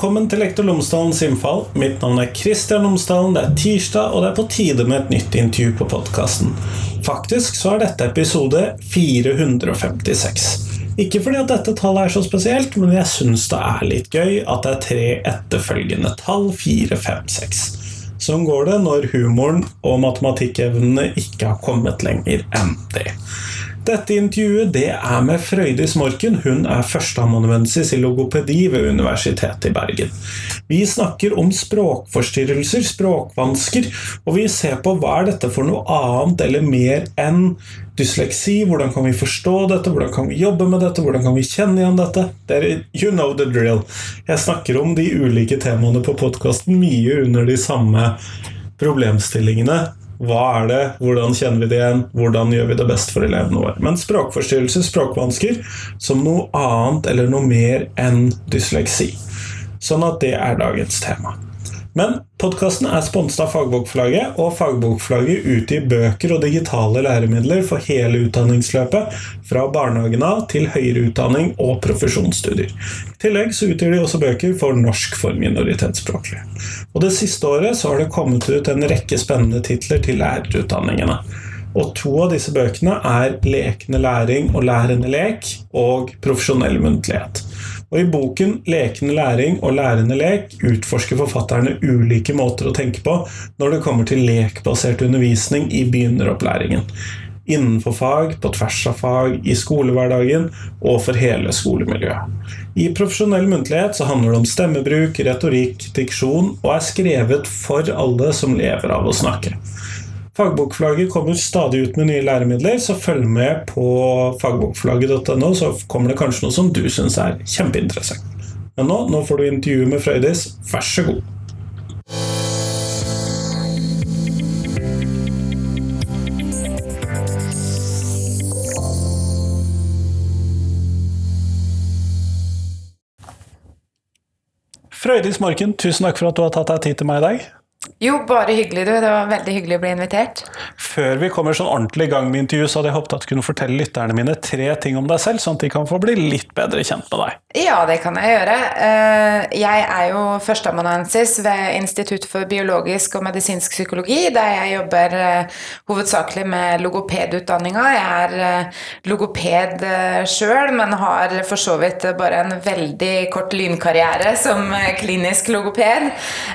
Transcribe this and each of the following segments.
Velkommen til Lektor Lomsdalens innfall. Mitt navn er Kristian Lomsdalen. Det er tirsdag, og det er på tide med et nytt intervju på podkasten. Faktisk så er dette episode 456. Ikke fordi at dette tallet er så spesielt, men jeg syns det er litt gøy at det er tre etterfølgende tall, 4, 5, 6. Sånn går det når humoren og matematikkevnene ikke har kommet lenger enn det. Dette intervjuet det er med Frøydis Morken. Hun er førsteamanuensis i logopedi ved Universitetet i Bergen. Vi snakker om språkforstyrrelser, språkvansker, og vi ser på hva er dette for noe annet eller mer enn dysleksi. Hvordan kan vi forstå dette, hvordan kan vi jobbe med dette, hvordan kan vi kjenne igjen dette? Det er, you know the drill. Jeg snakker om de ulike temaene på podkasten mye under de samme problemstillingene hva er det? Hvordan kjenner vi det igjen? Hvordan gjør vi det best for elevene våre? Men språkforstyrrelser, språkvansker, som noe annet eller noe mer enn dysleksi. Sånn at det er dagens tema. Men podkasten er sponset av Fagbokforlaget, og Fagbokforlaget utgir bøker og digitale læremidler for hele utdanningsløpet, fra barnehagen av til høyere utdanning og profesjonsstudier. I tillegg så utgir de også bøker for norsk for minoritetsspråklige. Og Det siste året så har det kommet ut en rekke spennende titler til lærerutdanningene. Og to av disse bøkene er Lekende læring og Lærende lek og Profesjonell muntlighet. Og I boken 'Lekende læring og lærende lek' utforsker forfatterne ulike måter å tenke på når det kommer til lekbasert undervisning i begynneropplæringen. Innenfor fag, på tvers av fag, i skolehverdagen og for hele skolemiljøet. I profesjonell muntlighet så handler det om stemmebruk, retorikk, diksjon, og er skrevet for alle som lever av å snakke. Fagbokforlaget kommer stadig ut med nye læremidler, så følg med på fagbokforlaget.no, så kommer det kanskje noe som du syns er kjempeinteressant. Men nå, nå får du intervju med Frøydis. Vær så god. Frøydis Morken, tusen takk for at du har tatt deg tid til meg i dag. Jo, bare hyggelig, du. Det var veldig hyggelig å bli invitert. Før vi kommer sånn ordentlig i gang med intervjuet, så hadde jeg håpet at du kunne fortelle lytterne mine tre ting om deg selv, sånn at de kan få bli litt bedre kjent med deg. Ja, det kan jeg gjøre. Eh, jeg er jo førsteamanuensis ved Institutt for biologisk og medisinsk psykologi, der jeg jobber eh, hovedsakelig med logopedutdanninga. Jeg er eh, logoped sjøl, men har for så vidt bare en veldig kort lynkarriere som klinisk logoped.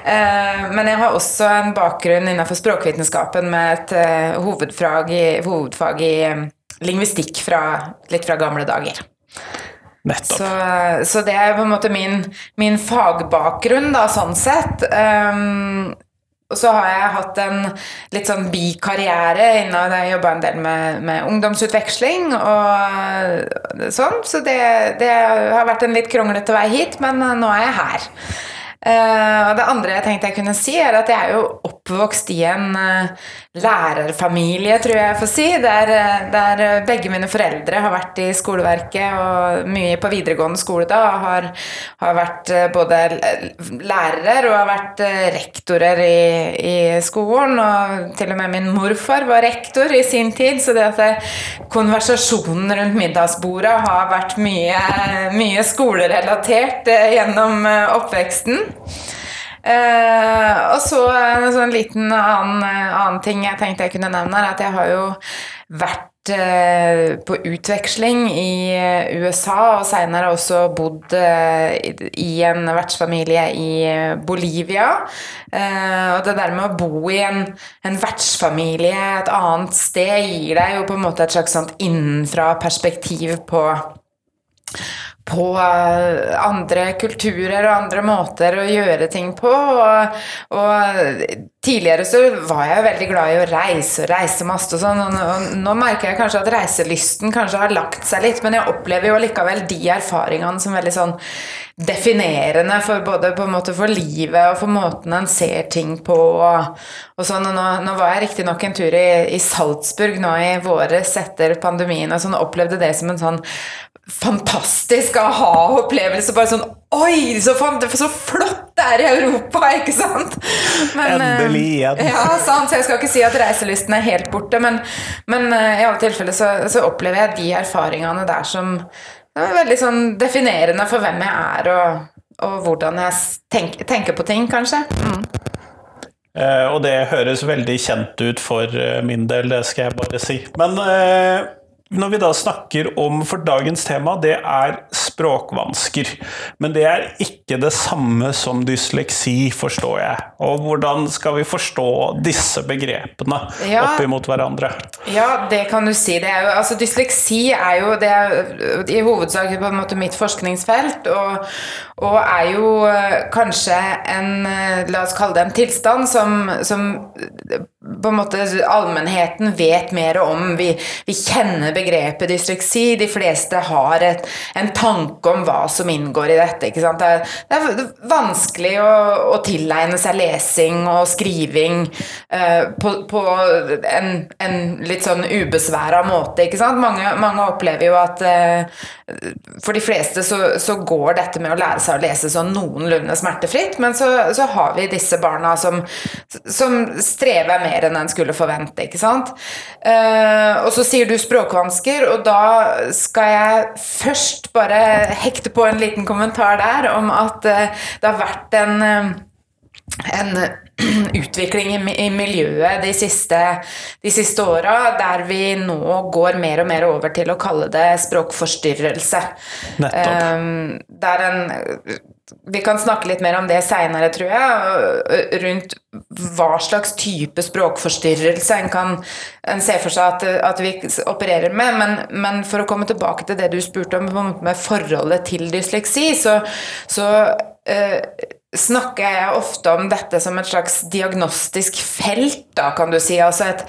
Men jeg har også en bakgrunn innenfor språkvitenskapen med et hovedfag i, hovedfag i lingvistikk fra, litt fra gamle dager. Så, så, det er på en måte min, min fagbakgrunn, da, sånn sett. Um, og så har jeg hatt en litt sånn bikarriere innan jeg jobba en del med, med, ungdomsutveksling og sånn. Så det, det, har vært en litt kronglete vei hit, men nå er jeg her. Uh, og det andre jeg tenkte jeg kunne si, er at jeg er jo oppvokst i en uh, lærerfamilie, tror jeg jeg får si, der, uh, der, begge mine foreldre har vært i skoleverket og mye på videregående skole da, og har, har vært både lærere og har vært rektorer i, i, skolen. Og til og med min morfar var rektor i sin tid, så det at konversasjonen rundt middagsbordet har vært mye, mye skolerelatert gjennom oppveksten. Uh, og så en sånn liten annen, annen, ting jeg tenkte jeg kunne nevne, er at jeg har jo vært uh, på utveksling i USA, og seinere også bodd uh, i en vertsfamilie i Bolivia. og det der med å bo i en, en, vertsfamilie et annet sted gir deg jo på en måte et slags sånt innenfra perspektiv på på eh, andre kulturer og andre måter å gjøre ting på. Og, og, tidligere så var jeg veldig glad i å reise og reise masse og sånn. Og, nå merker jeg kanskje at reiselysten kanskje har lagt seg litt, men jeg opplever jo likevel de erfaringene som veldig sånn definerende for både på en måte for livet og for måten en ser ting på. Og, og sånn, og nå, nå var jeg riktignok en tur i, i Salzburg nå i våres etter pandemien og sånn, opplevde det som en sånn fantastisk aha-opplevelse. Bare sånn Oi, så, så, flott det er i Europa, ikke sant? Men, Endelig eh, igjen. Ja, sant. Så jeg skal ikke si at reiselysten er helt borte, men, men eh, i alle tilfeller så, så, opplever jeg de erfaringene der som er veldig sånn definerende for hvem jeg er, og og hvordan jeg tenk, tenker på ting, kanskje. Mm. Eh, og det høres veldig kjent ut for eh, min del, det skal jeg bare si. Men eh, når vi da snakker om For dagens tema, det er språkvansker. Men det er ikke det samme som dysleksi, forstår jeg. Og hvordan skal vi forstå disse begrepene ja, oppimot hverandre? Ja, det kan du si. Det er jo, altså, dysleksi er jo det er i hovedsak på en måte mitt forskningsfelt, og, og er jo eh, kanskje en eh, La oss kalle det en tilstand som, som på en måte allmennheten vet mer om. Vi, vi kjenner begrepet dysleksi. De fleste har et, en tanke om hva som inngår i dette. Det er, det, er, vanskelig å, å, tilegne seg lesing og skriving uh, på, på en, en, litt sånn ubesværa måte. Mange, mange, opplever jo at uh, for de fleste så, så, går dette med å lære seg å lese sånn noenlunde smertefritt, men så, så har vi disse barna som, som strever mer enn en skulle forvente, ikke sant. Uh, og så sier du språkvansker, og da skal jeg først bare hekte på en liten kommentar der om at uh, det har vært en, uh, en utvikling i, miljøet de siste, de siste åra, der vi nå går mer og mer over til å kalle det språkforstyrrelse. Nettopp. Der er en vi kan snakke litt mer om det seinere, tror jeg, rundt hva slags type språkforstyrrelse en kan en se for seg at, at vi opererer med. Men, men, for å komme tilbake til det du spurte om med forholdet til dysleksi, så, så uh, snakker jeg ofte om dette som et slags diagnostisk felt, da, kan du si. Altså et,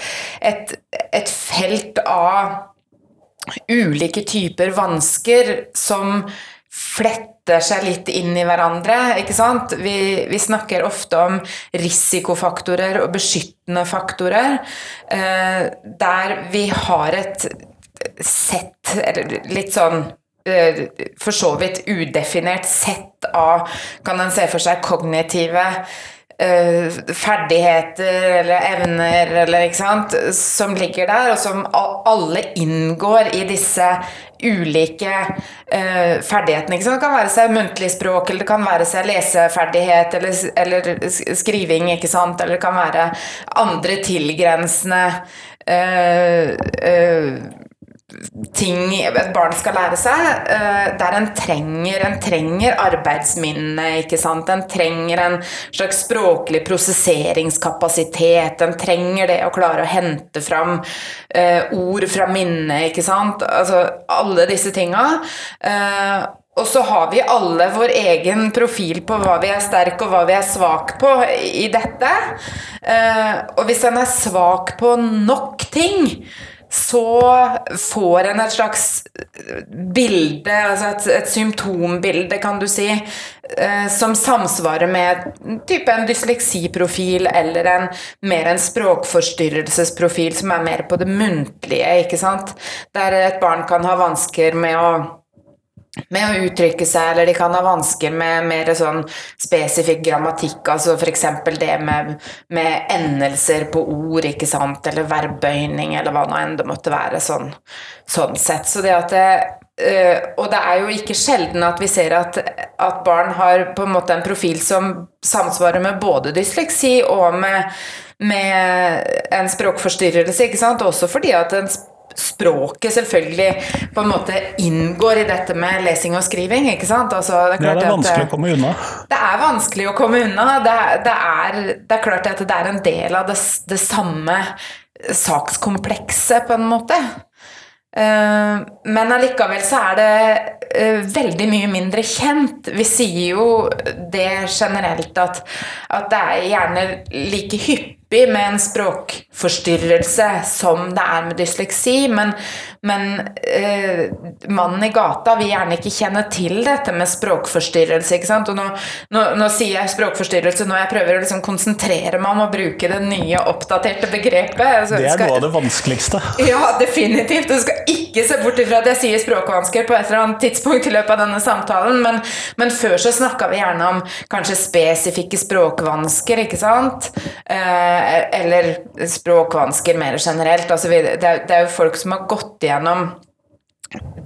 et, et felt av ulike typer vansker som fletter seg litt inn i hverandre. ikke sant? Vi, vi snakker ofte om risikofaktorer og beskyttende faktorer, eh, der vi har et sett, eller litt sånn for så vidt udefinert sett av, kan en se for seg, kognitive uh, ferdigheter eller evner eller ikke sant, som ligger der, og som alle inngår i disse ulike uh, ferdighetene. Det kan være seg muntlig språk, eller det kan være seg leseferdighet eller, eller skriving, ikke sant? eller det kan være andre tilgrensende uh, ting et barn skal lære seg, eh, der en trenger, en trenger arbeidsminne, ikke sant. En trenger en slags språklig prosesseringskapasitet. En trenger det å klare å hente fram uh, ord fra minnet, ikke sant. Altså alle disse tinga. Uh, og så har vi alle vår egen profil på hva vi er sterk og hva vi er svak på i dette. Og hvis en er svak på nok ting, så får en et slags bilde, altså et, et symptombilde, kan du si, eh, som samsvarer med type en dysleksiprofil eller en, mer en språkforstyrrelsesprofil som er mer på det muntlige, ikke sant. Der et barn kan ha vansker med å med å uttrykke seg, eller de kan ha vansker med mer sånn spesifikk grammatikk, altså f.eks. det med, med, endelser på ord, ikke sant, eller verbøyning, eller hva nå enn det måtte være, sånn, sånn sett. Så det at det, øh, og det er jo ikke sjelden at vi ser at, at, barn har på en måte en profil som samsvarer med både dysleksi og med, med en språkforstyrrelse, ikke sant, også fordi at en språket selvfølgelig på en måte inngår i dette med lesing og skriving. ikke sant? Altså, det, er ja, det er vanskelig at, å komme unna. Det er vanskelig å komme unna. Det, det, er, det er, klart at det er en del av det, det samme sakskomplekset, på en måte. Uh, men allikevel så er det uh, veldig mye mindre kjent. Vi sier jo det generelt at, at det er gjerne like hyppig hyppig med en språkforstyrrelse som det er med dysleksi, men, men eh, mannen i gata vil gjerne ikke kjenne til dette med språkforstyrrelse. ikke sant? Og nå, nå, nå sier jeg språkforstyrrelse når jeg prøver å liksom konsentrere meg om å bruke det nye, oppdaterte begrepet. Altså, det er skal, noe av det vanskeligste. Ja, definitivt. Du skal ikke se bort ifra at jeg sier språkvansker på et eller annet tidspunkt i løpet av denne samtalen, men, men før så snakka vi gjerne om kanskje spesifikke språkvansker, ikke sant? Eh, eller språkvansker mer generelt. Altså, det, er, det er jo folk som har gått igjennom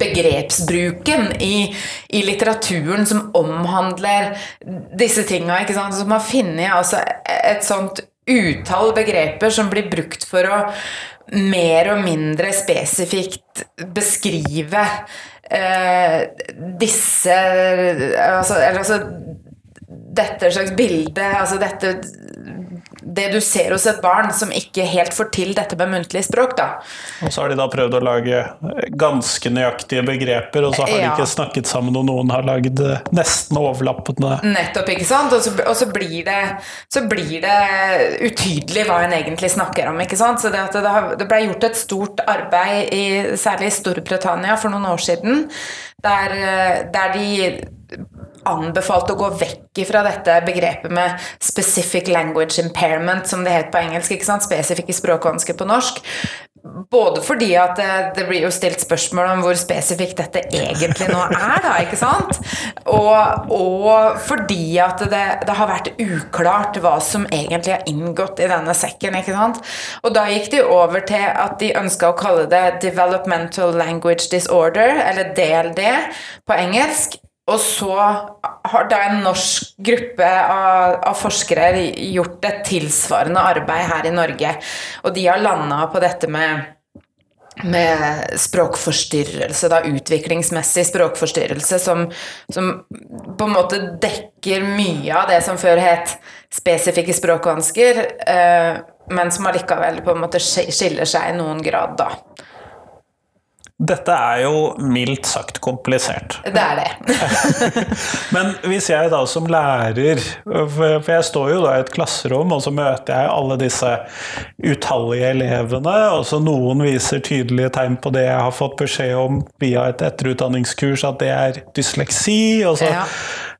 begrepsbruken i, i litteraturen som omhandler disse tinga. Så man finner altså et sånt utall begreper som blir brukt for å mer og mindre spesifikt beskrive eh, disse altså, Eller altså dette slags bilde, altså dette det du ser hos et barn som ikke helt får til dette med muntlig språk, da. Og så har de da prøvd å lage ganske nøyaktige begreper, og så har ja. de ikke snakket sammen, og noen har lagd eh, nesten overlappende Nettopp, ikke sant. Og så, og så, blir, det, så blir det utydelig hva en egentlig snakker om, ikke sant. Så det, at det, det ble gjort et stort arbeid, i, særlig i Storbritannia for noen år siden, der, eh, der de anbefalt å gå vekk fra dette begrepet med 'specific language impairment', som det het på engelsk. ikke sant? Spesifikke språkvansker på norsk. Både fordi at det, det, blir jo stilt spørsmål om hvor spesifikt dette egentlig nå er, da, ikke sant? Og, og fordi at det, det, har vært uklart hva som egentlig har inngått i denne sekken, ikke sant? Og da gikk de over til at de ønska å kalle det Developmental Language Disorder, eller DLD på engelsk. Og så har da en norsk gruppe av, av, forskere gjort et tilsvarende arbeid her i Norge. Og de har landa på dette med, med språkforstyrrelse, da, utviklingsmessig språkforstyrrelse, som, som, på en måte dekker mye av det som før het spesifikke språkvansker, eh, men som allikevel på en måte skiller seg i noen grad, da. Dette er jo mildt sagt komplisert. Det er det. Men hvis jeg da som lærer For jeg står jo da i et klasserom, og så møter jeg alle disse utallige elevene, og så noen viser tydelige tegn på det jeg har fått beskjed om via et etterutdanningskurs, at det er dysleksi. og så ja.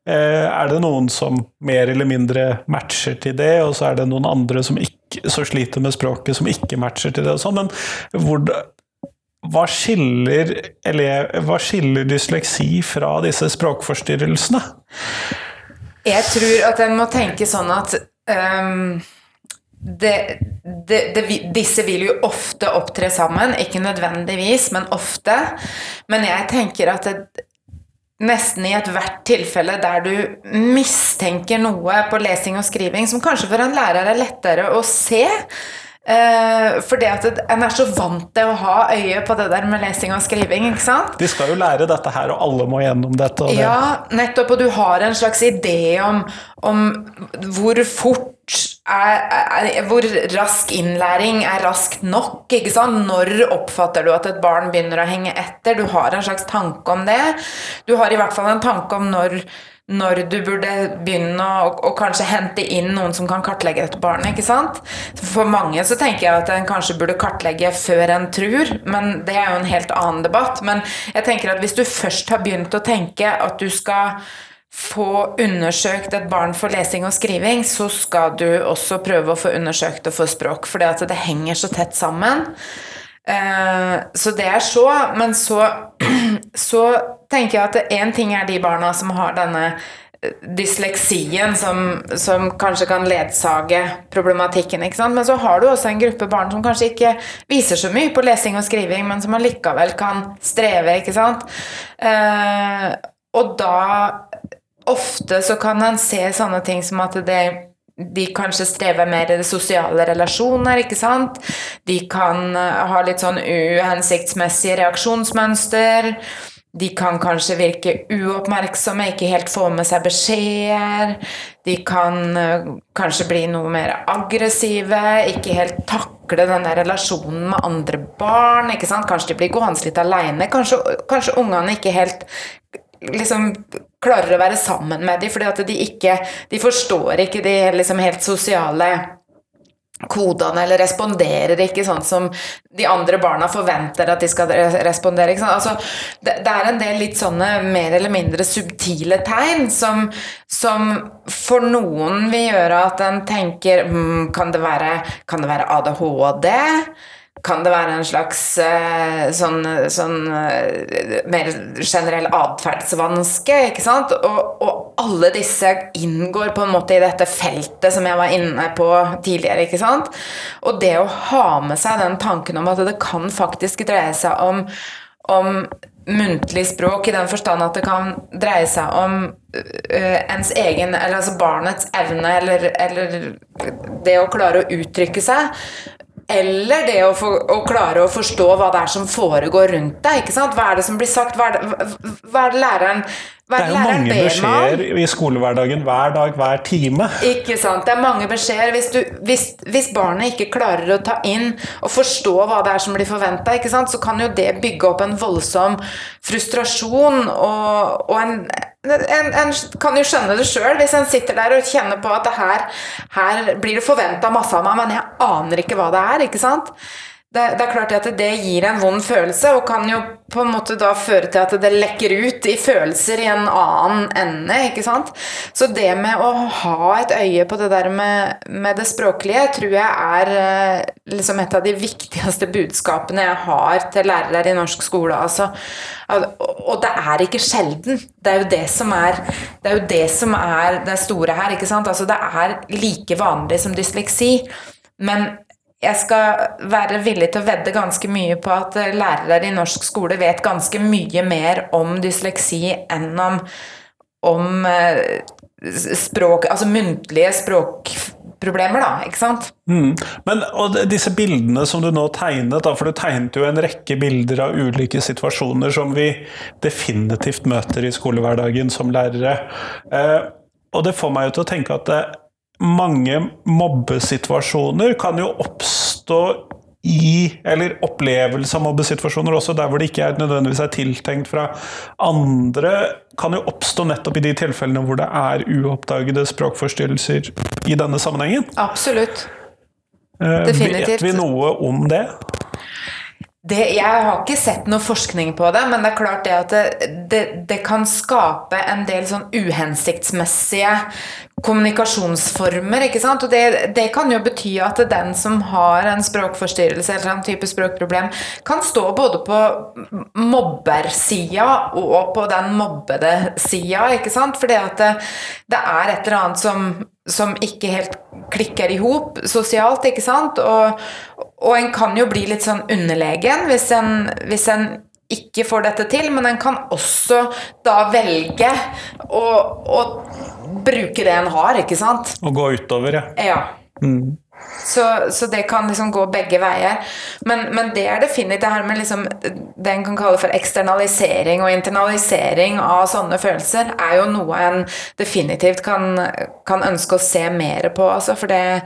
Eh, er det noen som mer eller mindre matcher til det, og så er det noen andre som ikke, så sliter med språket, som ikke matcher til det. og sånn, Men hvor, hva skiller, elev, hva skiller dysleksi fra disse språkforstyrrelsene? Jeg tror at en må tenke sånn at um, det, det, det, disse vil jo ofte opptre sammen, ikke nødvendigvis, men ofte. Men jeg tenker at nesten i ethvert tilfelle der du mistenker noe på lesing og skriving, som kanskje for en lærer er lettere å se, Uh, fordi at en er så vant til å ha øye på det der med lesing og skriving. ikke sant? De skal jo lære dette her, og alle må gjennom dette. Det. Ja, nettopp. Og du har en slags idé om, om hvor fort er, er, Hvor rask innlæring er raskt nok. ikke sant? Når oppfatter du at et barn begynner å henge etter? Du har en slags tanke om det. Du har i hvert fall en tanke om når når du burde begynne å, å, kanskje hente inn noen som kan kartlegge dette barnet. ikke sant? For mange så tenker jeg at en kanskje burde kartlegge før en tror, men det er jo en helt annen debatt. Men jeg tenker at hvis du først har begynt å tenke at du skal få undersøkt et barn for lesing og skriving, så skal du også prøve å få undersøkt det for språk, for det henger så tett sammen. Eh, så det er så, men så, så tenker jeg at én ting er de barna som har denne eh, dysleksien som, som, kanskje kan ledsage problematikken. Men så har du også en gruppe barn som kanskje ikke viser så mye på lesing og skriving, men som allikevel kan streve. ikke sant? Eh, og da Ofte så kan en se sånne ting som at det de kanskje strever mer i det sosiale relasjoner, ikke sant. De kan ha litt sånn uhensiktsmessige reaksjonsmønster. De kan kanskje virke uoppmerksomme, ikke helt få med seg beskjeder. De kan uh, kanskje bli noe mer aggressive, ikke helt takle denne relasjonen med andre barn. ikke sant? Kanskje de blir gående litt aleine. Kanskje, kanskje ungene ikke helt liksom klarer å være sammen med dem, fordi de ikke De forstår ikke de liksom helt sosiale kodene, eller responderer ikke sånn som de andre barna forventer at de skal respondere. Altså, det, det, er en del litt sånne mer eller mindre subtile tegn som, som for noen vil gjøre at en tenker hm, kan, det være, kan det være ADHD? Kan det være en slags uh, sånn, sånn uh, mer generell atferdsvanske, ikke sant? Og, og, alle disse inngår på en måte i dette feltet som jeg var inne på tidligere, ikke sant? Og det å ha med seg den tanken om at det kan faktisk dreie seg om, om muntlig språk i den forstand at det kan dreie seg om uh, ens egen, eller altså barnets evne, eller, eller det å klare å uttrykke seg. Eller det å, få, å, klare å forstå hva det er som foregår rundt deg. ikke sant? Hva er det som blir sagt? Hva er det, hva er det læreren det er jo mange beskjeder i skolehverdagen hver dag, hver time. Ikke sant. Det er mange beskjeder. Hvis, hvis, hvis barnet ikke klarer å ta inn og forstå hva det er som blir forventa, så kan jo det bygge opp en voldsom frustrasjon og, og en en, en, kan jo skjønne det sjøl hvis en sitter der og kjenner på at her, her blir det forventa masse av meg, men jeg aner ikke hva det er. ikke sant? Det, det, er klart at det gir en vond følelse, og kan jo på en måte da føre til at det lekker ut i følelser i en annen ende. ikke sant? Så det med å ha et øye på det der med, med det språklige, tror jeg er eh, liksom et av de viktigste budskapene jeg har til lærere i norsk skole. altså. Og det er ikke sjelden. Det er jo det som er det, er jo det, som er det store her. ikke sant? Altså Det er like vanlig som dysleksi. Men jeg skal være villig til å vedde ganske mye på at lærere i norsk skole vet ganske mye mer om dysleksi enn om, om eh, språk Altså muntlige språkproblemer, da. Ikke sant? Mm. Men og disse bildene som du nå tegnet, da, for du tegnet jo en rekke bilder av ulike situasjoner som vi definitivt møter i skolehverdagen som lærere. Eh, og det får meg jo til å tenke at det, mange mobbesituasjoner kan jo oppstå i Eller opplevelse av mobbesituasjoner også der hvor det ikke er nødvendigvis er tiltenkt fra andre, kan jo oppstå nettopp i de tilfellene hvor det er uoppdagede språkforstyrrelser i denne sammenhengen. Absolutt. Eh, Definitivt. Vet vi noe om det? Det, jeg har ikke sett noe forskning på det, men det er klart det at det, det, det kan skape en del sånn uhensiktsmessige kommunikasjonsformer. ikke sant? Og det, det, kan jo bety at den som har en språkforstyrrelse eller en type språkproblem, kan stå både på mobbersida og på den mobbede sida, ikke sant? Fordi at det, det er et eller annet som, som ikke helt klikker i hop sosialt, ikke sant? Og, og en kan jo bli litt sånn underlegen hvis en, hvis en ikke får dette til, men en kan også da velge å, å bruke det en har, ikke sant? Og gå utover, ja. ja. Mm. Så, så, det kan liksom gå begge veier. Men, men det er definitivt det her med liksom, det en kan kalle for eksternalisering og internalisering av sånne følelser, er jo noe en definitivt kan, kan ønske å se mer på. Altså, for det,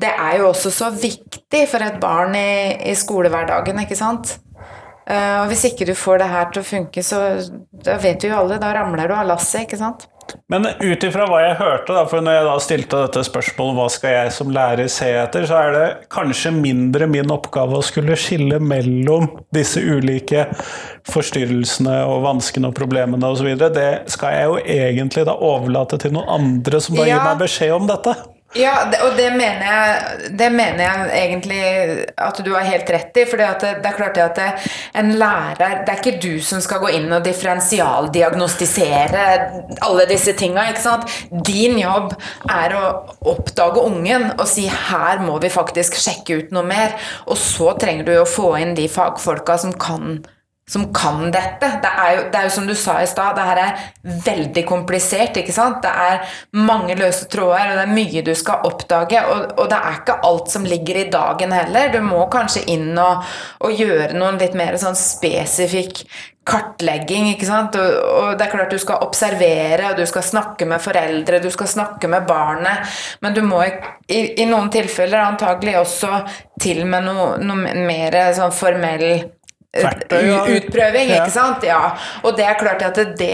det, er jo også så viktig for et barn i, i skolehverdagen, ikke sant? Uh, og hvis ikke du får det her til å funke, så da vet du jo alle, da ramler du av lasset, ikke sant? Men ut ifra hva jeg hørte, da, for når jeg da stilte dette spørsmålet hva skal jeg som lærer se etter, så er det kanskje mindre min oppgave å skulle skille mellom disse ulike forstyrrelsene og vanskene og problemene osv. Det skal jeg jo egentlig da overlate til noen andre som da ja. gir meg beskjed om dette. Ja, og det mener, jeg, det mener jeg egentlig at du har helt rett i. For det, det, er klart at det, en lærer Det er ikke du som skal gå inn og differensialdiagnostisere alle disse tinga. Din jobb er å oppdage ungen og si 'her må vi faktisk sjekke ut noe mer'. Og så trenger du å få inn de fagfolka som kan som kan dette. Det er, jo, det er jo som du sa i stad, det her er veldig komplisert. ikke sant? Det er mange løse tråder, og det er mye du skal oppdage. Og, og det er ikke alt som ligger i dagen heller. Du må kanskje inn og, og gjøre noen litt mer sånn spesifikk kartlegging. ikke sant? Og, og, det er klart du skal observere, og du skal snakke med foreldre, du skal snakke med barnet, men du må i, i noen tilfeller antagelig også til med noe, noe mer sånn formell utprøving, ikke sant? Ja. Og det er klart at det,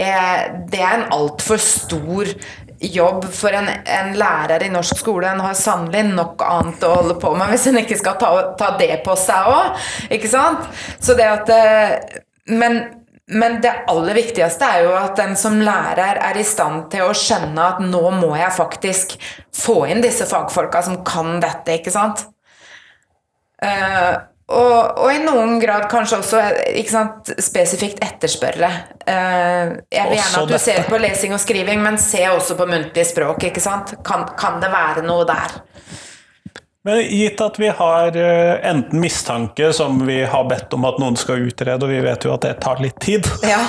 det er en altfor stor jobb for en, en, lærer i norsk skole. En har sannelig nok annet å holde på med hvis en ikke skal ta, ta det på seg òg. Ikke sant? Så det at eh, men, men det aller viktigste er jo at den som lærer er i stand til å skjønne at nå må jeg faktisk få inn disse fagfolka som kan dette, ikke sant? Uh, og, og, i noen grad kanskje også sant, spesifikt etterspørre. Uh, jeg vil gjerne at du ser på lesing og skriving, men se også på muntlig språk. Kan, kan, det være noe der? Men gitt at vi har eh, enten mistanke, som vi har bedt om at noen skal utrede, og vi vet jo at det tar litt tid, Ja.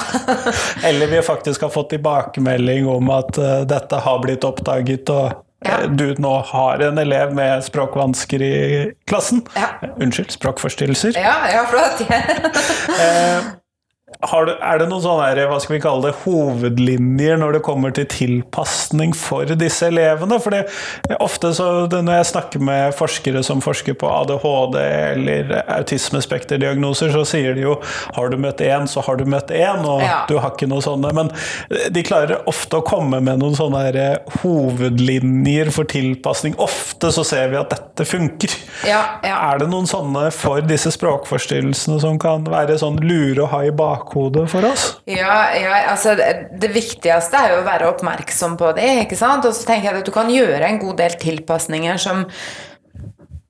eller vi faktisk har fått tilbakemelding om at eh, dette har blitt oppdaget, og Ja. eh, du nå har en elev med språkvansker i klassen. Ja. Unnskyld, språkforstyrrelser. ja, ja, flott. Har du, er det noen sånne hva skal vi kalle det, hovedlinjer når det kommer til tilpasning for disse elevene? For ofte så, når jeg snakker med forskere som forsker på ADHD eller autismespekterdiagnoser, så sier de jo har du møtt én, så har du møtt én, og Ja. du har ikke noe sånne. Men de klarer ofte å komme med noen sånne hovedlinjer for tilpasning. Ofte så ser vi at dette funker. Ja, ja. Er det noen sånne for disse språkforstyrrelsene som kan være sånn lure å ha i bakhodet for oss? Ja, ja, altså det, viktigste er jo å være oppmerksom på det, ikke sant? Og så tenker jeg at du kan gjøre en god del tilpasninger som,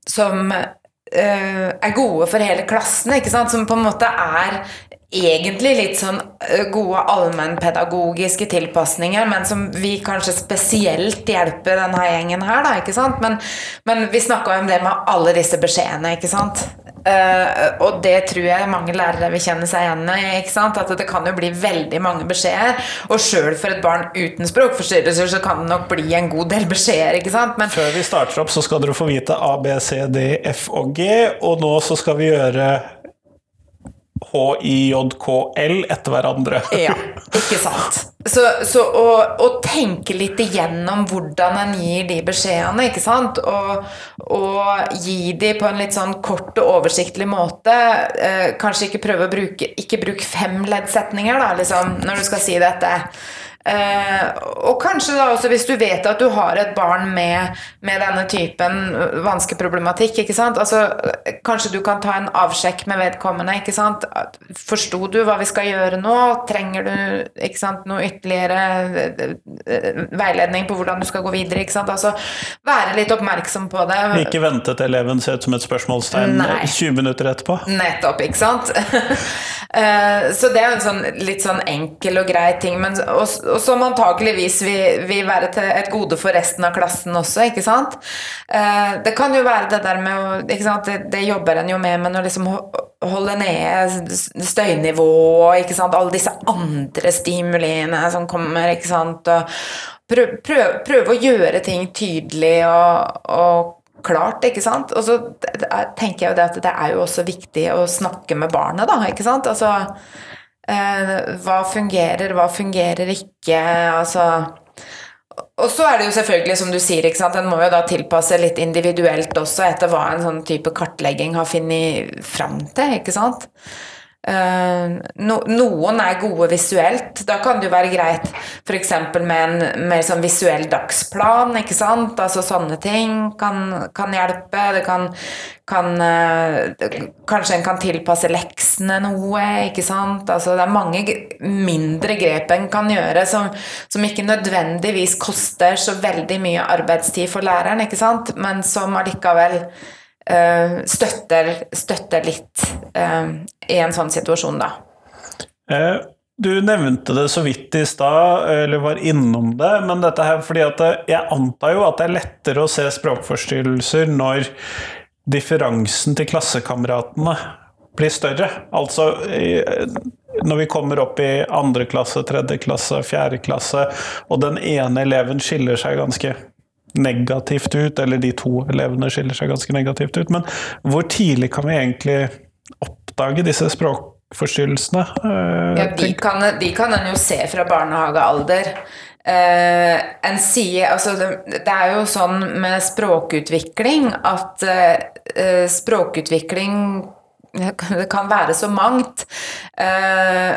som eh, er gode for hele klassen, ikke sant? Som på en måte er egentlig litt sånn eh, gode allmennpedagogiske tilpasninger, men som vi kanskje spesielt hjelper denne gjengen her, da, ikke sant? Men, men vi snakka om det med alle disse beskjedene, ikke sant? Eh, og det tror jeg mange lærere vil kjenne seg igjen i. At det kan jo bli veldig mange beskjeder. Og sjøl for et barn uten språkforstyrrelser så kan det nok bli en god del beskjeder. Men Før vi starter opp, så skal dere få vite A, B, C, D, F og G, og nå så skal vi gjøre H, I, J, K, L etter hverandre. Ja, ikke sant. Så, så å, å tenke litt igjennom hvordan en gir de beskjedene, ikke sant, og, og gi de på en litt sånn kort og oversiktlig måte. Eh, kanskje ikke prøve å bruke Ikke bruk fem leddsetninger, da, liksom, når du skal si dette. Eh, og kanskje da også hvis du vet at du har et barn med, med denne typen vanskeproblematikk, ikke sant? Altså, kanskje du kan ta en avsjekk med vedkommende, ikke sant? Forsto du hva vi skal gjøre nå? Trenger du ikke sant, noe ytterligere eh, eh, veiledning på hvordan du skal gå videre, ikke sant? Altså, være litt oppmerksom på det. Ikke vente til eleven ser ut som et spørsmålstegn Nei. 20 minutter etterpå. Nettopp, ikke sant? Eh, så det er en sånn, litt sånn enkel og grei ting, men, og, og som antakeligvis vil, vil være til et gode for resten av klassen også, ikke sant? Eh, det kan jo være det der med å? Det, det jobber en jo med, men å liksom holde nede støynivået, ikke sant? Alle disse andre stimuliene som kommer, ikke sant? Og prøv, prøv, prøve å gjøre ting tydelig og, og klart, ikke sant? Og så er- tenker jeg jo det at det er jo også viktig å snakke med barnet, da, ikke sant? Altså hva fungerer, hva fungerer ikke, altså og så er det jo selvfølgelig, som du sier, ikke sant, en må jo da tilpasse litt individuelt også etter hva en sånn type kartlegging har funnet fram til, ikke sant? Eh, no, noen er gode visuelt. Da kan det jo være greit f.eks. med en mer sånn visuell dagsplan. ikke sant? Altså Sånne ting kan, kan hjelpe. Det kan, kan eh, Kanskje en kan tilpasse leksene noe. ikke sant? Altså Det er mange mindre grep en kan gjøre som, som ikke nødvendigvis koster så veldig mye arbeidstid for læreren, ikke sant? men som allikevel støtter, støtter litt eh, i en sånn situasjon, da. Eh, Du nevnte det så vidt i stad, eller var innom det, men dette her fordi at jeg antar jo at det er lettere å se språkforstyrrelser når differansen til klassekameratene blir større. Altså eh, når vi kommer opp i andre klasse, tredje klasse, fjerde klasse, og den ene eleven skiller seg ganske negativt ut, eller de to elevene skiller seg ganske negativt ut. Men hvor tidlig kan vi egentlig oppdage disse språkforstyrrelsene? Eh, Ja, de kan, de kan en jo se fra barnehagealder. Uh, en sier Altså, det, det er jo sånn med språkutvikling at uh, språkutvikling det kan være så mangt. Uh,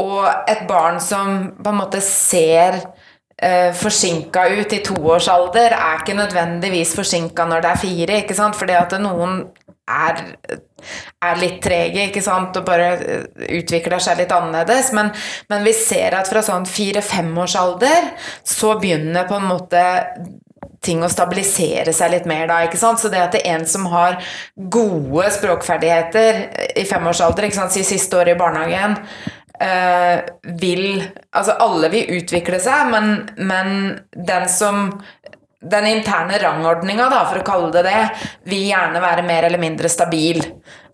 og et barn som på en måte ser eh, forsinka ut i toårsalder, er ikke nødvendigvis forsinka når det er fire, ikke sant? Fordi at noen er, er litt trege, ikke sant, og bare eh, utvikler seg litt annerledes. Men, men vi ser at fra sånn fire-femårsalder så begynner på en måte ting å stabilisere seg litt mer da, ikke sant? Så det at det er en som har gode språkferdigheter i femårsalder, ikke sant, si siste året i barnehagen, eh, vil Altså, alle vil utvikle seg, men, men den som den interne rangordninga, for å kalle det det, vil gjerne være mer eller mindre stabil.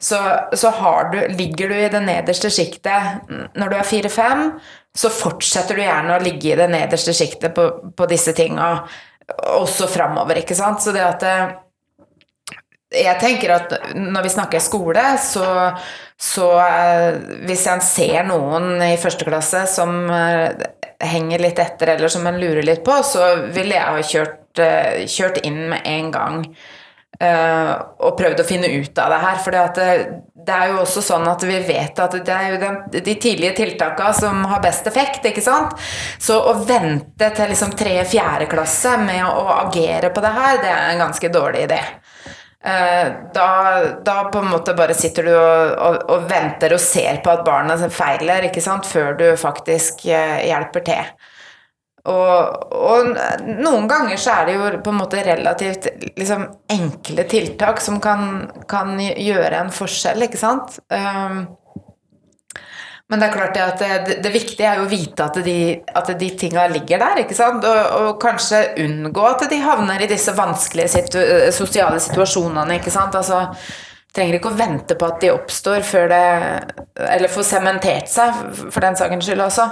Så, så du, ligger du i det nederste sjiktet når du er fire-fem, så fortsetter du gjerne å ligge i det nederste sjiktet på, på, disse tinga også framover, ikke sant. Så det at eh, jeg tenker at når vi snakker skole, så, så eh, hvis en ser noen i første klasse som eh, henger litt etter, eller som en lurer litt på, så ville jeg ha kjørt, kjørt inn med en gang. og prøvd å finne ut av det her. For det, det, er jo også sånn at vi vet at det er jo den, de tidlige tiltakene som har best effekt. ikke sant? Så å vente til liksom tre-fjerde klasse med å agere på det her, det er en ganske dårlig idé. Eh, da, da, på en måte bare sitter du og, og, og, venter og ser på at barna feiler, ikke sant, før du faktisk eh, hjelper til. Og, og, noen ganger så er det jo på en måte relativt liksom, enkle tiltak som kan, kan, gjøre en forskjell, ikke sant. Um, men det er klart det at det, det, viktige er jo å vite at de, at de tinga ligger der, ikke sant? Og, og, kanskje unngå at de havner i disse vanskelige situ sosiale situasjonene, ikke sant. Altså, trenger ikke å vente på at de oppstår før det Eller får sementert seg, for den sakens skyld også.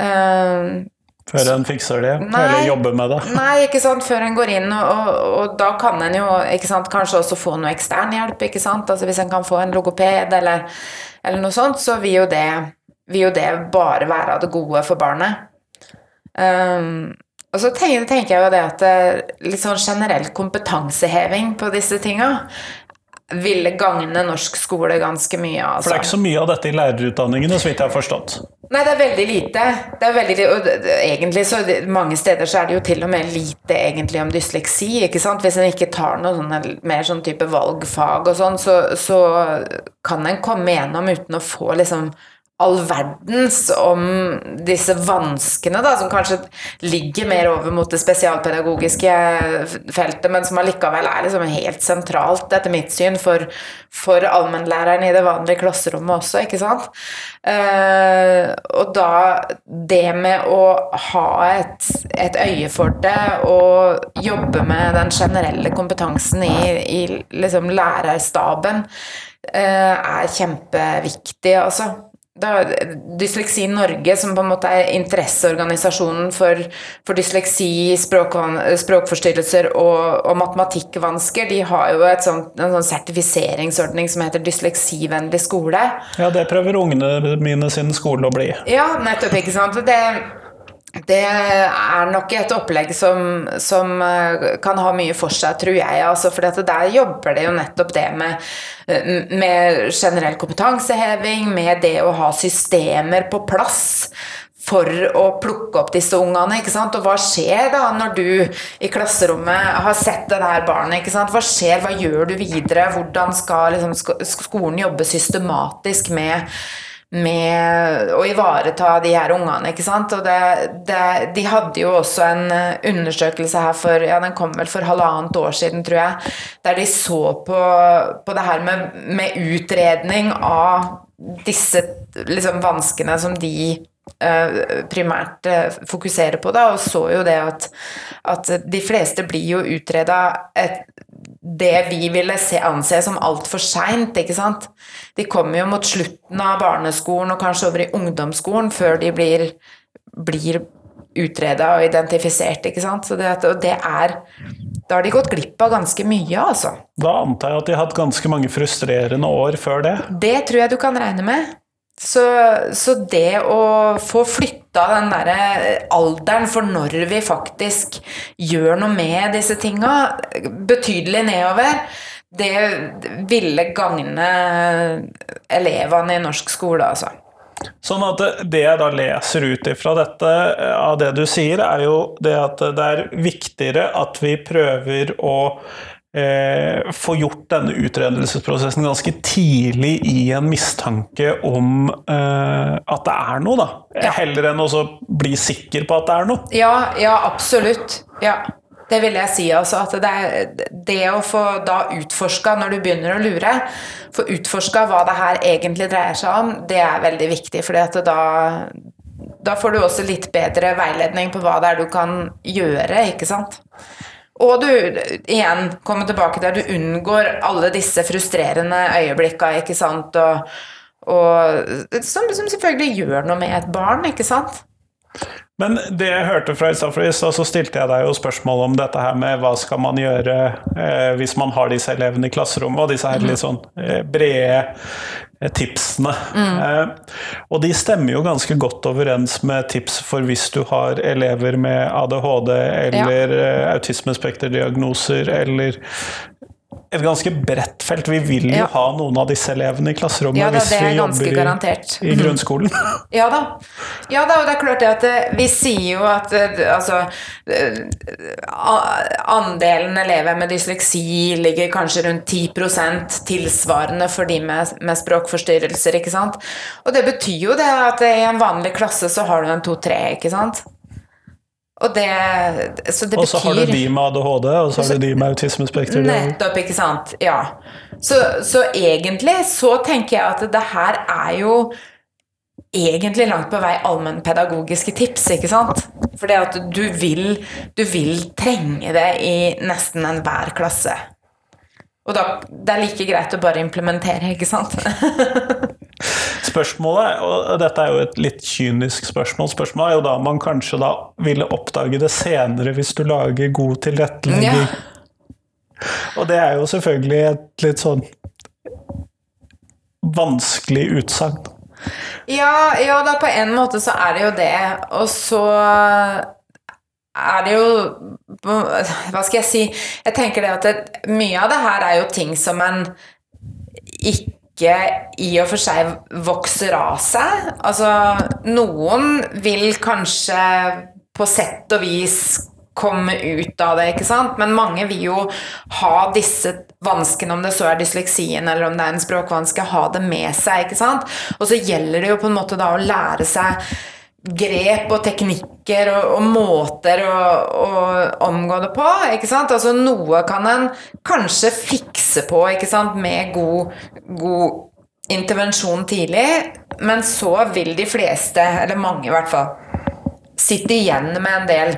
Uh, før en fikser det, nei, eller jobber med det. Nei, ikke sant, før en går inn, og, og da kan en jo ikke sant, kanskje også få noe ekstern hjelp. ikke sant, altså Hvis en kan få en logoped eller, eller noe sånt, så vil jo, det, vil jo det bare være av det gode for barnet. Um, og så tenker, tenker, jeg jo det at eh, litt sånn generell kompetanseheving på disse tinga ville gagne norsk skole ganske mye. Altså. For det er ikke så mye av dette i lærerutdanningene, så vidt jeg har forstått? Nei, det er veldig lite. Det er veldig, og egentlig så Mange steder så er det jo til og med lite egentlig om dysleksi. ikke sant? Hvis en ikke tar noe sånne, mer sånn type valgfag og sånn, så, så kan en komme gjennom uten å få liksom all verdens om disse vanskene, da, som kanskje ligger mer over mot det spesialpedagogiske feltet, men som allikevel er liksom helt sentralt, etter mitt syn, for, for allmennlæreren i det vanlige klasserommet også, ikke sant. Uh, og da det med å ha et, et, øye for det og jobbe med den generelle kompetansen i, i liksom lærerstaben, uh, er kjempeviktig, altså da, Dysleksi Norge, som på en måte er interesseorganisasjonen for, for dysleksi, språk, språkforstyrrelser og, og, matematikkvansker, de har jo sånt, en sånn sertifiseringsordning som heter Dysleksivennlig skole. Ja, det prøver ungene mine sin skole å bli. Ja, nettopp, ikke sant. Det, det er nok et opplegg som, som, eh, kan ha mye for seg, tror jeg. Altså, for der jobber det jo nettopp det med, eh, med, generell kompetanseheving, med det å ha systemer på plass for å plukke opp disse ungene. ikke sant? Og hva skjer da når du i klasserommet har sett det der barnet? ikke sant? Hva skjer, hva gjør du videre? Hvordan skal liksom, skolen jobbe systematisk med med å ivareta de her ungene. ikke sant? Og det, det, de hadde jo også en eh, undersøkelse her for ja, den kom vel for halvannet år siden, tror jeg, der de så på, på det her med, med utredning av disse liksom, vanskene som de uh, primært uh, fokuserer på, da, og så jo det at, at de fleste blir jo utreda det vi ville se, anse som altfor seint, ikke sant. De kommer jo mot slutten av barneskolen og kanskje over i ungdomsskolen før de blir, blir utreda og identifisert, ikke sant. Så det, og det er Da har de gått glipp av ganske mye, altså. Da antar jeg at de har hatt ganske mange frustrerende år før det? Det tror jeg du kan regne med. Så, så, det å få flytta den derre alderen for når vi faktisk gjør noe med disse tinga, betydelig nedover, det ville gagne elevene i norsk skole, altså. Sånn at det jeg da leser ut ifra dette, av det du sier, er jo det at det er viktigere at vi prøver å eh, få gjort denne utredelsesprosessen ganske tidlig i en mistanke om eh, at det er noe, da. Ja. Heller enn å bli sikker på at det er noe. Ja, ja absolutt. Ja. Det vil jeg si, altså. At det, er, det å få da utforska når du begynner å lure, få utforska hva det her egentlig dreier seg om, det er veldig viktig. For da, da får du også litt bedre veiledning på hva det er du kan gjøre, ikke sant. Og du igjen kommer tilbake der du unngår alle disse frustrerende øyeblikka, ikke sant, og, og som, som selvfølgelig gjør noe med et barn, ikke sant. Men det jeg hørte fra Istafris, og så stilte jeg deg jo spørsmål om dette her med hva skal man gjøre eh, hvis man har disse elevene i klasserommet, og disse her litt sånn eh, brede eh, tipsene. Mm. Eh, og de stemmer jo ganske godt overens med tips for hvis du har elever med ADHD eller ja. Eh, autismespekterdiagnoser eller et ganske bredt felt. Vi vil jo ja. ha noen av disse elevene i klasserommet ja, da, hvis vi jobber i, i, grunnskolen. ja da. ja da. og det er klart at eh, vi sier jo at eh, altså eh, Andelen elever med dysleksi ligger kanskje rundt 10% tilsvarende for de med, med, språkforstyrrelser, ikke sant. Og det betyr jo det at i en vanlig klasse så har du en to-tre, ikke sant. Og det, så det betyr... så har du de med ADHD, og så har du de med autismespekter. Nettopp, ikke sant. Ja. Så, så, egentlig så tenker jeg at det her er jo egentlig langt på vei allmennpedagogiske tips, ikke sant? Fordi at du vil, du vil trenge det i nesten enhver klasse. Og da, det er like greit å bare implementere, ikke sant? Spørsmålet, og dette er jo et litt kynisk spørsmål, spørsmålet er jo da man kanskje da ville oppdage det senere hvis du lager god tilrettelegging. Ja. Og det er jo selvfølgelig et litt sånn vanskelig utsagn. Ja, ja, da på en måte så er det jo det. Og så er det jo Hva skal jeg si? Jeg tenker det at det, mye av det her er jo ting som en ikke i og for seg vokser av seg. Altså, noen vil kanskje på sett og vis komme ut av det, ikke sant? Men mange vil jo ha disse vanskene, om det så er dysleksien eller om det er en språkvanske, ha det med seg, ikke sant? Og så gjelder det jo på en måte da å lære seg grep og teknikker og, og måter å, å, omgå det på. ikke sant? Altså Noe kan en kanskje fikse på ikke sant? med god, god intervensjon tidlig, men så vil de fleste, eller mange i hvert fall, sitte igjen med en del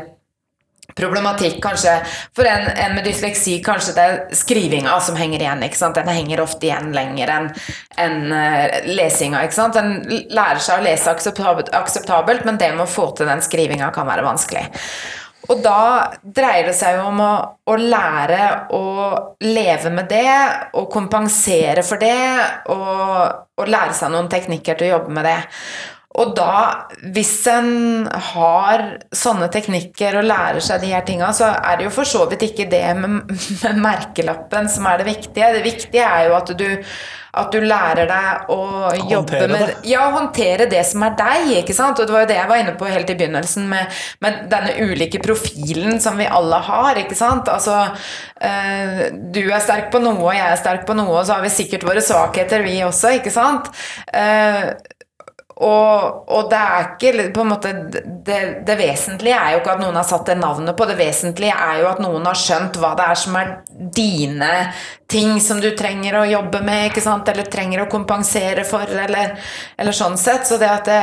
problematikk, kanskje. For en, en, med dysleksi, kanskje det er skrivinga som henger igjen. ikke sant? Den henger ofte igjen lenger enn en, uh, lesinga. ikke sant? En lærer seg å lese akseptabelt, men det med å få til den skrivinga kan være vanskelig. Og da dreier det seg jo om å, å, lære å leve med det, og kompensere for det, og, og lære seg noen teknikker til å jobbe med det. Og da, hvis en har sånne teknikker og lærer seg de her tinga, så er det jo for så vidt ikke det med, med, merkelappen som er det viktige. Det viktige er jo at du, at du lærer deg å jobbe med det. Ja, håndtere det som er deg, ikke sant. Og det var jo det jeg var inne på helt i begynnelsen, med, med denne ulike profilen som vi alle har, ikke sant. Altså, øh, du er sterk på noe, og jeg er sterk på noe, og så har vi sikkert våre svakheter, vi også, ikke sant. Uh, og, og, det er ikke på en måte det, det, vesentlige er jo ikke at noen har satt det navnet på, det vesentlige er jo at noen har skjønt hva det er som er dine ting som du trenger å jobbe med, ikke sant? eller trenger å kompensere for, eller, eller sånn sett. Så det at det,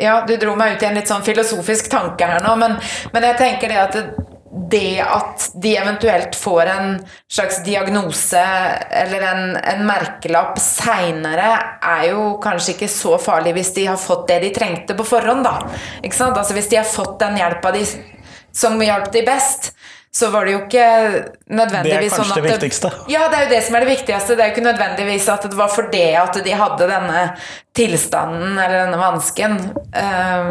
Ja, du dro meg ut i en litt sånn filosofisk tanke her nå, men, men jeg tenker det at det, det at de eventuelt får en slags diagnose eller en, en merkelapp seinere, er jo kanskje ikke så farlig hvis de har fått det de trengte på forhånd, da. Altså Hvis de har fått den hjelpa de, som hjalp de best, så var det jo ikke nødvendigvis sånn at Det er kanskje det viktigste? ja, det er jo det som er det viktigste. Det er jo ikke nødvendigvis at det var for det at de hadde denne tilstanden eller denne vansken. Eh,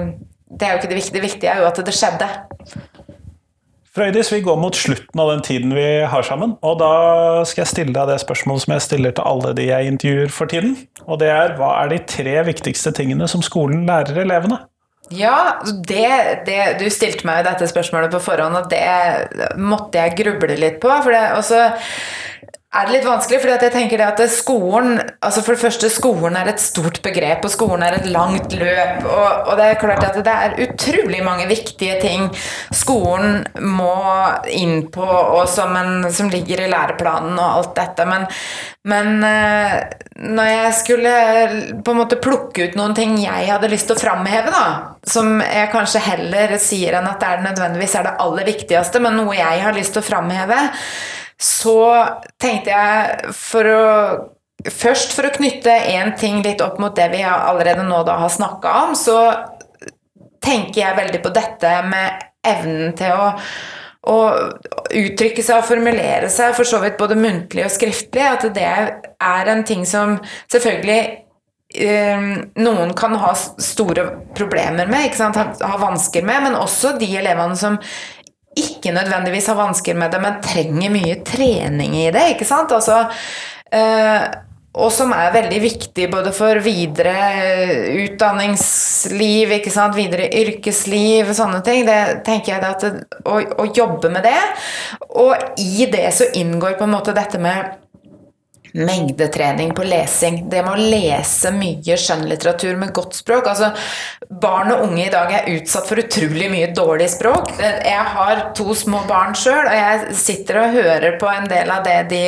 det er jo ikke det viktige. Det viktige er jo at det skjedde. Frøydis, vi går mot slutten av den tiden vi har sammen. Og da skal jeg stille deg det spørsmålet som jeg stiller til alle de jeg intervjuer for tiden. Og det er hva er de tre viktigste tingene som skolen lærer elevene? Ja, det, det, du stilte meg dette spørsmålet på forhånd, og det måtte jeg gruble litt på. For det, også, er det litt vanskelig, fordi jeg tenker det at skolen altså For det første, skolen er et stort begrep, og skolen er et langt løp. Og, og det er klart at det er utrolig mange viktige ting skolen må inn på, og som, en, som ligger i læreplanen og alt dette. Men, men eh, når jeg skulle på en måte plukke ut noen ting jeg hadde lyst til å framheve, da, som jeg kanskje heller sier enn at det er nødvendigvis er det aller viktigste, men noe jeg har lyst til å framheve, så tenkte jeg for å Først for å knytte én ting litt opp mot det vi allerede nå da har snakka om, så tenker jeg veldig på dette med evnen til å, å uttrykke seg og formulere seg, for så vidt både muntlig og skriftlig, at det er en ting som selvfølgelig eh, noen kan ha store problemer med, ikke sant? ha vansker med, men også de elevene som ikke nødvendigvis har vansker med det, men trenger mye trening i det. ikke sant? Altså, øh, og som er veldig viktig både for videre utdanningsliv, ikke sant? videre yrkesliv, og sånne ting. Det tenker jeg at det, å, å jobbe med det. Og i det så inngår på en måte dette med mengdetrening på lesing. Det med å lese mye skjønnlitteratur med godt språk. Altså, barn og unge i dag er utsatt for utrolig mye dårlig språk. Jeg har to små barn sjøl, og jeg sitter og hører på en del av det de,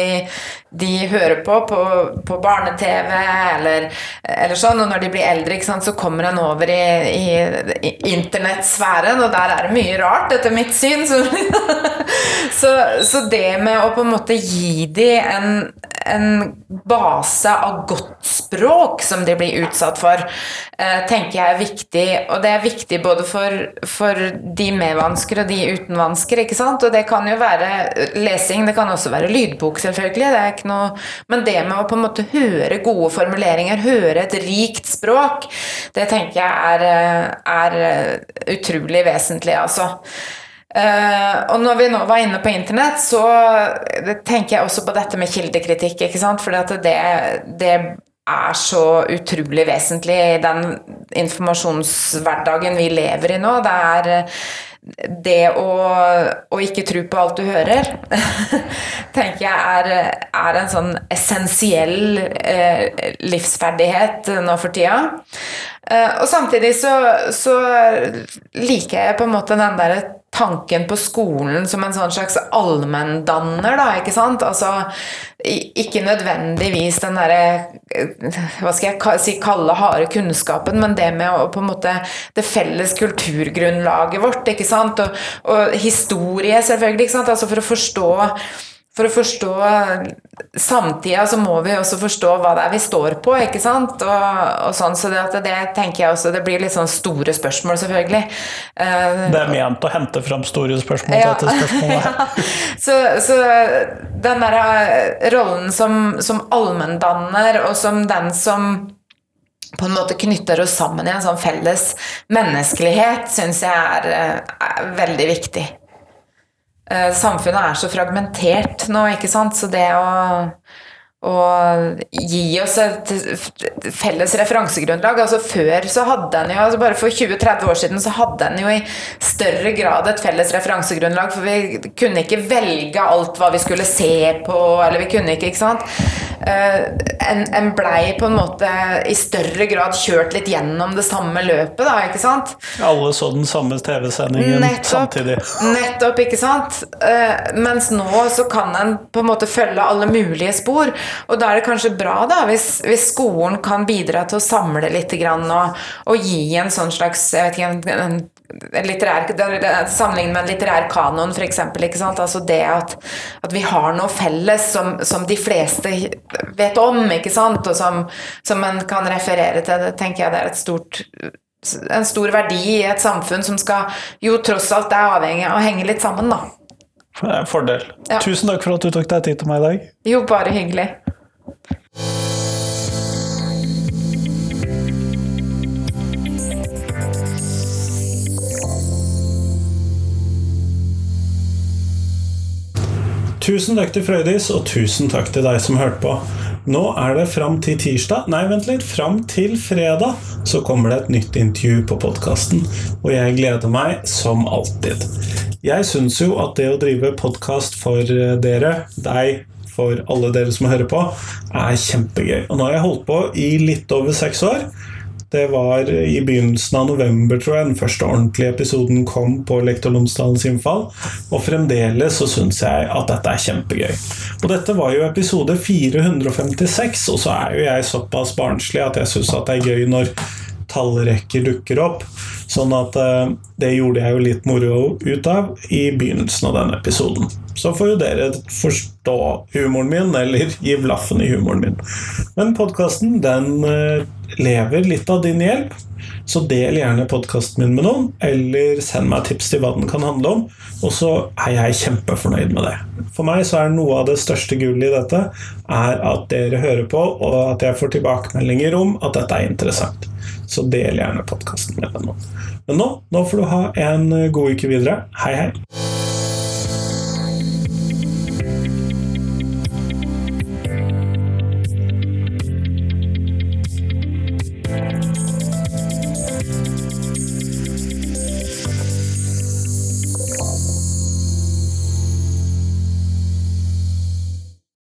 de hører på på, på barne-TV eller, eller, sånn. Og når de blir eldre, sant, så kommer en over i, i, i internettsfæren, og der er det mye rart, etter mitt syn. Så, så, så det med å på en måte gi dem en en base av godt språk som de blir utsatt for, eh, tenker jeg er viktig. Og det er viktig både for, for de med vansker og de uten vansker. ikke sant? Og det kan jo være lesing, det kan også være lydbok, selvfølgelig. Det er ikke noe, men det med å på en måte høre gode formuleringer, høre et rikt språk, det tenker jeg er, eh, er utrolig vesentlig, altså. Uh, og når vi nå var inne på internett, så tenker jeg også på dette med kildekritikk. ikke sant? For det, det, er så utrolig vesentlig i den informasjonshverdagen vi lever i nå. Det er det å, å, ikke tro på alt du hører, tenker jeg er, er en sånn essensiell eh, livsferdighet nå for tida. Eh, og samtidig så, så, liker jeg på en måte den derre tanken på skolen som en sånn slags allmenndanner, da, ikke sant? Altså ikke nødvendigvis den derre Hva skal jeg si kalle harde kunnskapen, men det med å på en måte Det felles kulturgrunnlaget vårt, ikke sant? Og, og historie, selvfølgelig, ikke sant? Altså for å forstå for å forstå samtida, så må vi også forstå hva det er vi står på, ikke sant? Og, og sånn, så det, det, tenker jeg også Det blir litt sånn store spørsmål, selvfølgelig. Uh, det er ment å hente fram store spørsmål ja. til dette spørsmålet. ja. så, så, den derre eh, rollen som, som allmenndanner, og som den som på en måte knytter oss sammen i en sånn felles menneskelighet, syns jeg er, eh, er veldig viktig. Eh, samfunnet er så fragmentert nå, ikke sant, så det å og gi oss et felles referansegrunnlag. Altså Før så hadde en jo, altså bare for 20-30 år siden så hadde en jo i større grad et felles referansegrunnlag, for vi kunne ikke velge alt hva vi skulle se på, eller vi kunne ikke, ikke sant. Uh, en, en blei på en måte i større grad kjørt litt gjennom det samme løpet, da, ikke sant. Alle så den samme TV-sendingen samtidig. Nettopp, ikke sant. Uh, mens nå så kan en på en måte følge alle mulige spor. Og da er det kanskje bra da, hvis, hvis skolen kan bidra til å samle litt grann, og, og, gi en sånn slags jeg vet ikke, en, en litterær, Sammenlignet med en litterær kanon, f.eks. Altså det at, at, vi har noe felles som, som, de fleste vet om, ikke sant? og som, som en kan referere til. Det tenker jeg det er et stort en stor verdi i et samfunn som skal jo tross alt er avhengig av å henge litt sammen, da. Det er en fordel. Ja. Tusen takk for at du tok deg tid til meg i dag. Jo, bare hyggelig. Tusen takk til Frøydis, og tusen takk til deg som hørte på. Nå er det fram til tirsdag, nei, vent litt, fram til fredag, så kommer det et nytt intervju på podkasten. Og jeg gleder meg som alltid. Jeg syns jo at det å drive podkast for dere, deg, for alle dere som hører på, er kjempegøy. Og nå har jeg holdt på i litt over seks år. Det var i begynnelsen av november, tror jeg, den første ordentlige episoden kom på Lektor Lomsdalens innfall. Og fremdeles så syns jeg at dette er kjempegøy. Og dette var jo episode 456, og så er jo jeg såpass barnslig at jeg syns det er gøy når tallrekker dukker opp. Sånn at eh, det gjorde jeg jo litt moro ut av i begynnelsen av denne episoden. Så får jo dere forstå humoren min, eller gi blaffen i humoren min. Men podkasten, den eh, lever litt av din hjelp. Så del gjerne podkasten min med noen, eller send meg tips til hva den kan handle om. Og så er jeg kjempefornøyd med det. For meg så er noe av det største gullet i dette er at dere hører på, og at jeg får tilbakemeldinger om at dette er interessant. Så del gjerne podkasten med noen. Men nå, nå får du ha en god uke videre. Hei, hei.